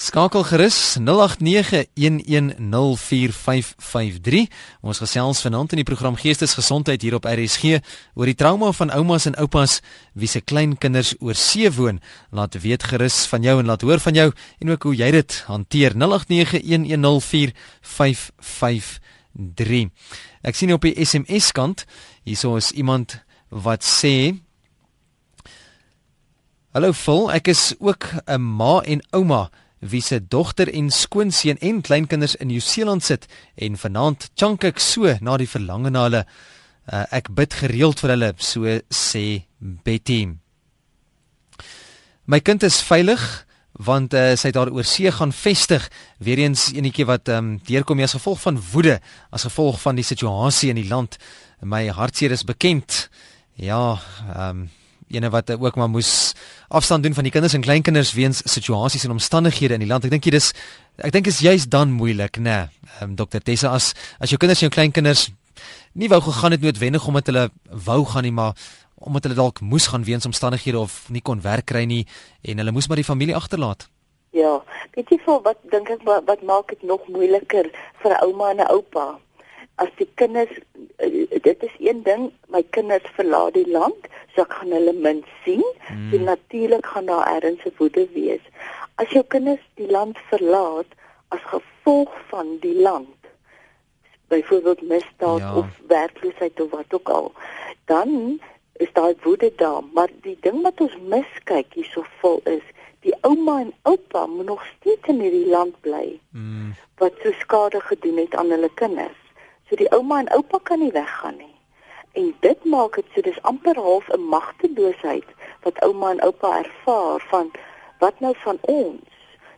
Skakel gerus 0891104553. Ons gesels vanaand in die program Geestesgesondheid hier op RSG oor die trauma van oumas en oupas wie se kleinkinders oor see woon. Laat weet gerus van jou en laat hoor van jou en ook hoe jy dit hanteer. 0891104553. Ek sien op die SMS kant hierso is iemand wat sê Hallo Phil, ek is ook 'n ma en ouma wie se dogter en skoonseun en kleinkinders in Nieu-Seeland sit en vanaand chunk ek so na die verlange na hulle. Uh, ek bid gereeld vir hulle so sê Betty. My kind is veilig want uh, sy het daar oor see gaan vestig. Weer eens enetjie wat um, deurkom as gevolg van woede as gevolg van die situasie in die land. My hartseer is bekend. Ja ehm um, ene wat ook maar moes afstand doen van die kinders en kleinkinders weens situasies en omstandighede in die land. Ek dink dit is ek dink is juist dan moeilik, né? Nee, um, Dr. Tessa as as jou kinders en jou kleinkinders nie wou gegaan het noodwendig omdat hulle wou gaan nie, maar omdat hulle dalk moes gaan weens omstandighede of nie kon werk kry nie en hulle moes maar die familie agterlaat. Ja, weet jy vir wat dink ek wat, wat maak dit nog moeiliker vir 'n ouma en 'n oupa? As die kinders uh, dit is een ding, my kinders verlaat die land, so ek gaan hulle min sien. Hmm. En natuurlik gaan daar erns se woede wees. As jou kinders die land verlaat as gevolg van die land, byvoorbeeld misdaad ja. of werkloosheid of wat ook al, dan is daai woede daar, maar die ding wat ons miskyk hierso vol is Die ouma en oupa moet nog steeds in hierdie land bly. Mm. Wat so skade gedoen het aan hulle kinders. So die ouma en oupa kan nie weggaan nie en dit maak dit so dis amper half 'n magteloosheid wat ouma en oupa ervaar van wat nou van ons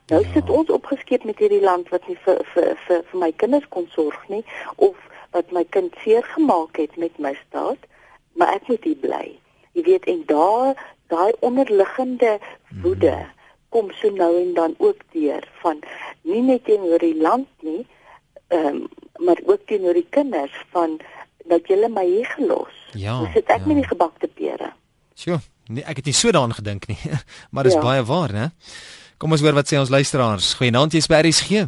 nou ja. sit ons opgeskep met hierdie land wat nie vir vir vir vir my kinders kon sorg nie of wat my kind seer gemaak het met my staat maar ek moet hier bly jy weet en daar daai onderliggende woede hmm. kom so nou en dan ook deur van nie net teenoor die land nie ehm um, maar ook teenoor die kinders van dat julle my hier gelos. Ja. Dis dit ek ja. met die gebakte pere. Sjoe, nee, ek het nie so daaraan gedink nie. maar dis ja. baie waar, né? Kom ons hoor wat sê ons luisteraars. Goeienaand, jy's by RSG.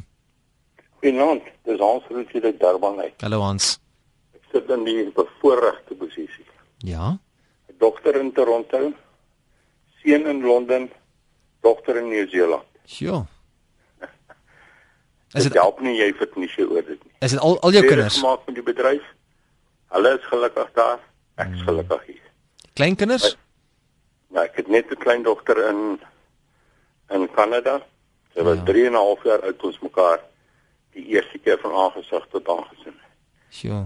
Goeienaand, dis Hans van die Durban uit. Hallo Hans. Ek sit in die bevoorregte posisie. Ja. 'n Dogter in Toronto, seun in Londen, dogter in Nieu-Seeland. Sjoe. Is dit help nie jy vir nie so oor dit nie. Is dit al al jou kinders? Gemaak met die bedryf? Hulle is gelukkig daar. Ek is hmm. gelukkig hier. Kleinkinders? Ja, ek het net 'n kleindogter in in Kanada. Sy was 3 ja. en 'n half jaar oud toe ons mekaar die eerste keer van aangesig tot aangesien het. Sjoe.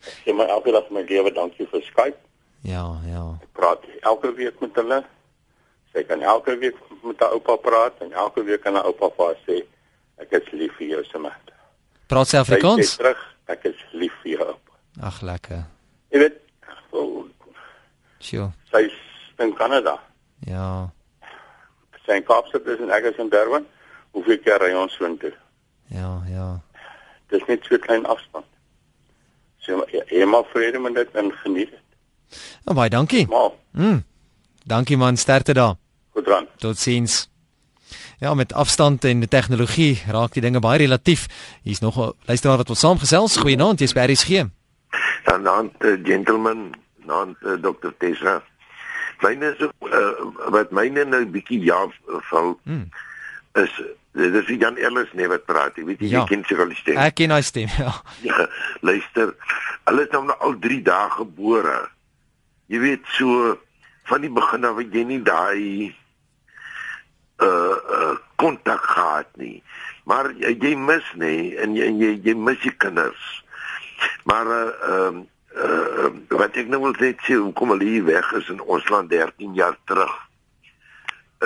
Ek sê my elke dag my lewe dankie vir Skype. Ja, ja. Ek praat elke week met hulle. Sy kan elke week met haar oupa praat en elke week kan haar oupa vir haar sê ek is lief vir jou Samantha. Praat sy Afrikaans? Sy terug, ek is lief vir jou. Ag lekker. Jy weet, oh, sure. Sy's in Kanada. Ja. Sy Kaapstad is en ek is in Durban. Hoeveel keer ry ons so intoe? Ja, ja. Dis net so klein afstand. So eenmal vrede met dit en geniet dit. Oh, baie dankie. Mm. Dankie man, sterkte daar. Goed dan. Totsiens. Ja, met afstand en tegnologie raak die dinge baie relatief. Hier's nog 'n luisteraar wat ons saamgesels. Goeienaand, jy's by RSG dan dan uh, gentleman dan uh, Dr Tessa myne is uh, wat myne nou bietjie ja val hmm. is dis is Jan Ellis nee wat praat jy weet jy ja. ken sy wel stem ek ken hy stem ja ja luister hulle is nou al 3 dae gebore jy weet so van die begin af wat jy nie daai uh uh kontak gehad nie maar jy, jy mis nê en jy jy, jy mis die kinders Maar ehm uh, uh, wat ek nou wil sê, sê hoekom hulle hier weg is in ons land 13 jaar terug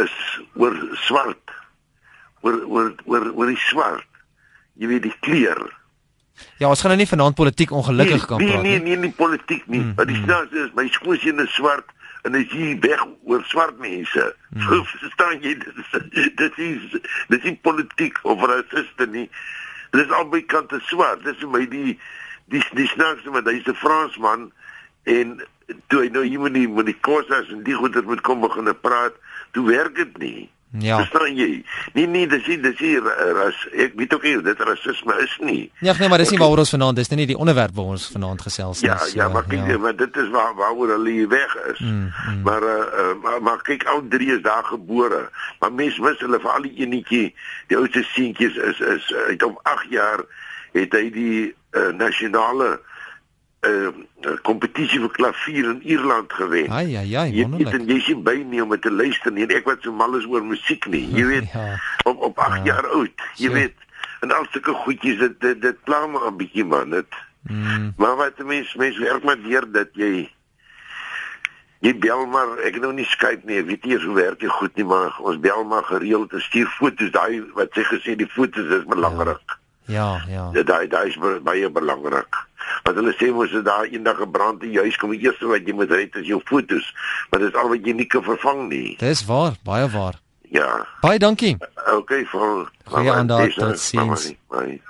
is oor swart. Oor oor oor oor die swart. Jy weet die kleur. Ja, ons gaan nou nie vanaand politiek ongelukkig nee, kan nee, praat nie. Nee, nee, nie politiek nie. Maar mm, die snaaks mm. is my skoonseun is swart en hy sien weg oor swart mense. Mm. Verstaan jy dit is dit is is politiek of rasiste nie. Dit is albei kante swart. Dis vir my die die die snaakste want hy's 'n Fransman en toe hy nou hier met die met die kosas en die goeie moet kom begin praat, toe werk dit nie. Ja. Verstaan jy? Nee nee, dis nie dis hier ras ek weet ook nie dit rasisme is nie. Ja, nee, maar dis nie waaroor ons vanaand dis nie die onderwerp waar ons vanaand gesels nie. Ja, ja, maar kyk, ja. maar dit is waar waaroor hulle weg is. Mm, mm. Maar uh, uh, maar maar kyk al drie is daar gebore. Maar mens mis hulle vir al die enetjie, die oudste seentjies is is uit om 8 jaar het hy die uh, nasionale uh kompetisie vir klavier in Ierland gewen. Ai ai ai, wonderlik. Jy jy sien by nie om te luister nie. Ek wat so mal is oor musiek nie. Jy weet, ja. op op 8 ja. jaar oud. Jy so. weet, en al sulke goedjies dit dit, dit pla my 'n bietjie man, dit. Mm. Maar wat mense mense werk maar weer dat jy jy bel maar ek nou nie Skype nie. Ek weet nie hoe werk dit goed nie, maar ons bel maar gereeld te stuur foto's. Daai wat sê gesê die foto's is belangrik. Ja, ja. Ja, daai daai is baie belangrik. Want hulle sê mos as daar eendag 'n brand in jou huis kom, die eerste wat jy moet red is jou fotos, maar dit is al wat jy nie kan vervang nie. Dis waar, baie waar. Ja. Baie dankie. Okay, vir Goeie aand daar, tot sins. Bye.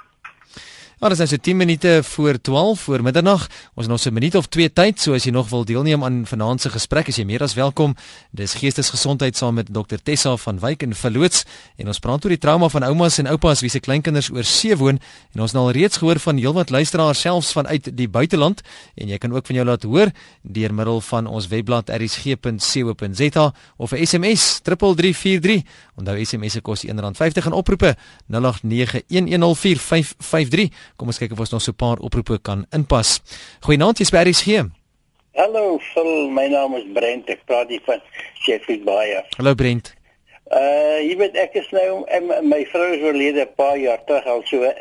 Maar dit is nou 10 minute voor 12 voor middernag. Ons het nog so 'n minuut of twee tyd, so as jy nog wil deelneem aan vanaand se gesprek, as jy meer as welkom. Dis geestesgesondheid saam met Dr Tessa van Wyk en Verloots en ons praat oor die trauma van oumas en oupas wie se kleinkinders oor see woon en ons het al reeds gehoor van heelwat luisteraars selfs vanuit die buiteland en jy kan ook van jou laat hoor deur middel van ons webblad erisg.co.za of 'n SMS 3343. Onthou SMS se kos R1.50 en oproepe 0891104553. Kom ons kyk of ons nog so 'n paar oproepe kan inpas. Goeienaand, jy's by RSG. Hallo, Phil, my naam is Brent. Ek praat hier van Sheffield Bay. Hallo Brent. Uh, jy weet ek is nou my vrou is oorlede 'n paar jaar terug al so.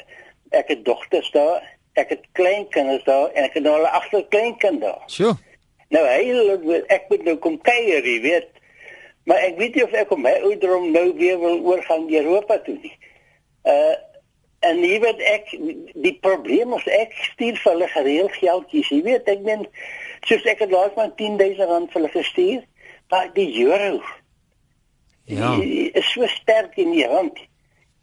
Ek het dogters daar, ek het kleinkinders daar en ek het nou al 'n agterkleinkind daar. Sjoe. Nou hy ek moet nou kom kuier, jy weet. Maar ek weet nie of ek om my ouderdom nou weer wil oorgaan Europa toe nie. Uh En jy weet ek die probleem is ek stuur vir hulle gereeld geldjies. Jy weet ek ben soos ek het laas maar 10000 rand vir hulle gestuur. Maar die euro Ja. is so sterk in die rand.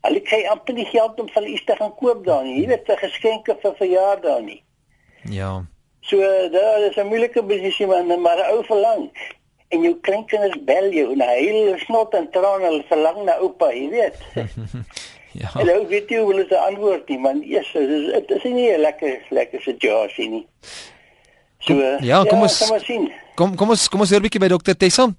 Hulle kry amper nie geld om vir iets te gaan koop daar nie. Jy weet vir geskenke vir verjaardag nie. Ja. So daar is 'n moeilike posisie maar maar ou verlang. En jou kleinkinders bel jou na hele snot en trane hulle verlang na oupa, jy weet. Ja. En nou weet jy hoe hulle se antwoord nie, man. Eers is dit is nie 'n lekker lekker situasie nie. So kom, ja, kom ja, ons kom ons sien. Kom kom ons kom ons hoor 'n bietjie by dokter Tessa.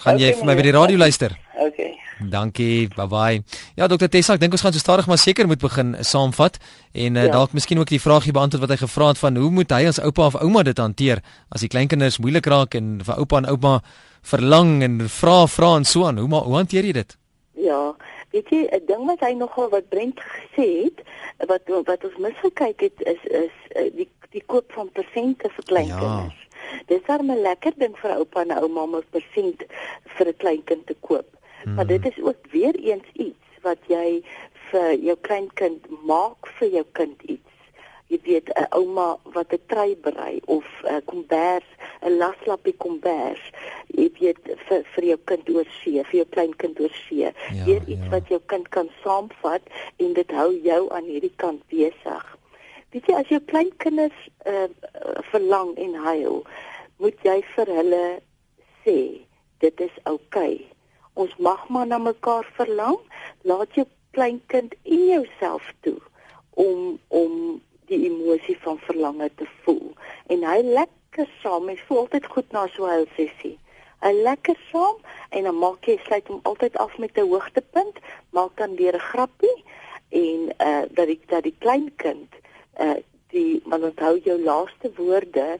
Gaan okay, jy vir my by die radio luister? Okay. Dankie. Bye bye. Ja, dokter Tessa, ek dink ons gaan so stadig maar seker moet begin saamvat en uh, ja. dalk miskien ook die vraagie beantwoord wat hy gevra het van hoe moet hy as oupa of ouma dit hanteer as die kleinkinders moeilik raak en vir oupa en ouma verlang en vra vra en so aan. Hoe maar hoe hanteer jy dit? Ja, Weet jy, 'n ding wat hy nogal wat Brent gesê het, wat wat ons misgekyk het is is eh, die die koop van persente vir kleinkinders. Ja. Dis daar 'n lekker ding vir oupa en ouma om 'n persent vir 'n kleinkind te koop. Hmm. Maar dit is ook weer eens iets wat jy vir jou kleinkind maak vir jou kind iets jy weet 'n ouma wat 'n trei berei of 'n kombers, 'n laslappie kombers, jy weet vir vir jou kind oor see, vir jou klein kind oor see. Ja, weer iets ja. wat jou kind kan saamvat en dit hou jou aan hierdie kant besig. Weet jy as jou klein kinders uh, verlang en huil, moet jy vir hulle sê dit is oukei. Okay. Ons mag maar na mekaar verlang. Laat jou kleinkind in jouself toe om om die emosie van verlange te voel. En hy lekker saam, hy voel altyd goed na so 'n sessie. Hy lekker saam en dan maak jy sluit hom altyd af met 'n hoogtepunt, maak dan weer 'n grappie en uh dat die dat die klein kind uh die man onthou jou laaste woorde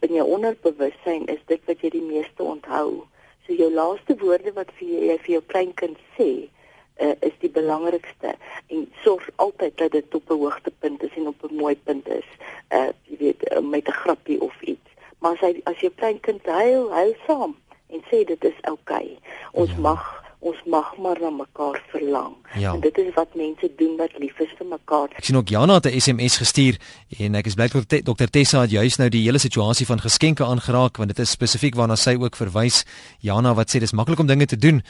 in jou onderbewussyn is dit wat jy die meeste onthou. So jou laaste woorde wat vir jy vir jou kleinkind sê, uh, is die belangrikste en sorg altyd dat dit op 'n hoogtepunt is en op 'n mooi punt is. Uh jy weet uh, met 'n grappie of iets. Maar as hy as jou klein kind huil, huil saam en sê dit is oukei. Okay. Ons ja. mag ons mag maar na mekaar verlang. Ja. En dit is wat mense doen wat lief is vir mekaar. Ek sien ook Jana het 'n SMS gestuur en ek is bly dat Dr Tessa het juis nou die hele situasie van geskenke aangeraak want dit is spesifiek waarna sy ook verwys. Jana wat sê dis maklik om dinge te doen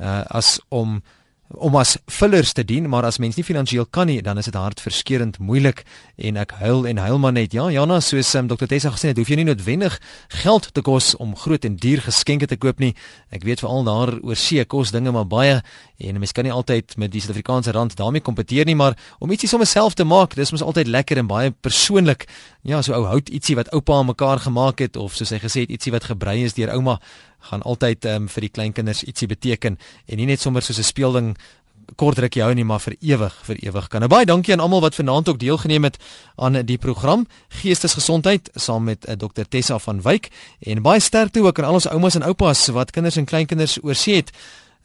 uh as om om as fillers te dien, maar as mens nie finansiëel kan nie, dan is dit hartverskeurende moeilik en ek huil en huil maar net. Ja, Jana, soos um, Dr. Tessa gesê het, hoef jy nie noodwendig geld te kos om groot en duur geskenke te koop nie. Ek weet veral daar oor see kos dinge maar baie en mens kan nie altyd met die Suid-Afrikaanse rand daarmee kompeteer nie, maar om ietsie sommer self te maak, dis mos altyd lekker en baie persoonlik. Ja, so ou hout ietsie wat oupa aan mekaar gemaak het of soos hy gesê het, ietsie wat gebrei is deur ouma gaan altyd um, vir die kleinkinders ietsie beteken en nie net sommer soos 'n speelding kort rukkie hou nie maar vir ewig vir ewig kan. Nou baie dankie aan almal wat vanaand ook deelgeneem het aan die program Geestesgesondheid saam met uh, Dr Tessa van Wyk en baie sterkte ook aan al ons oumas en oupas wat kinders en kleinkinders oorsee het.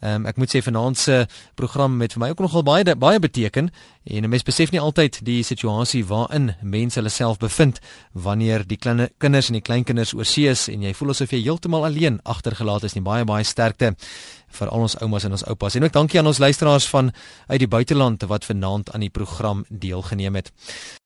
Um, ek moet sê vanaand se program met vir my ook nogal baie baie beteken en mense besef nie altyd die situasie waarin mense hulle self bevind wanneer die kleine kinders en die kleinkinders oorsee is en jy voel asof jy heeltemal alleen agtergelaat is nie. Baie baie sterkte vir al ons oumas en ons oupas. En ook dankie aan ons luisteraars van uit die buiteland wat vanaand aan die program deelgeneem het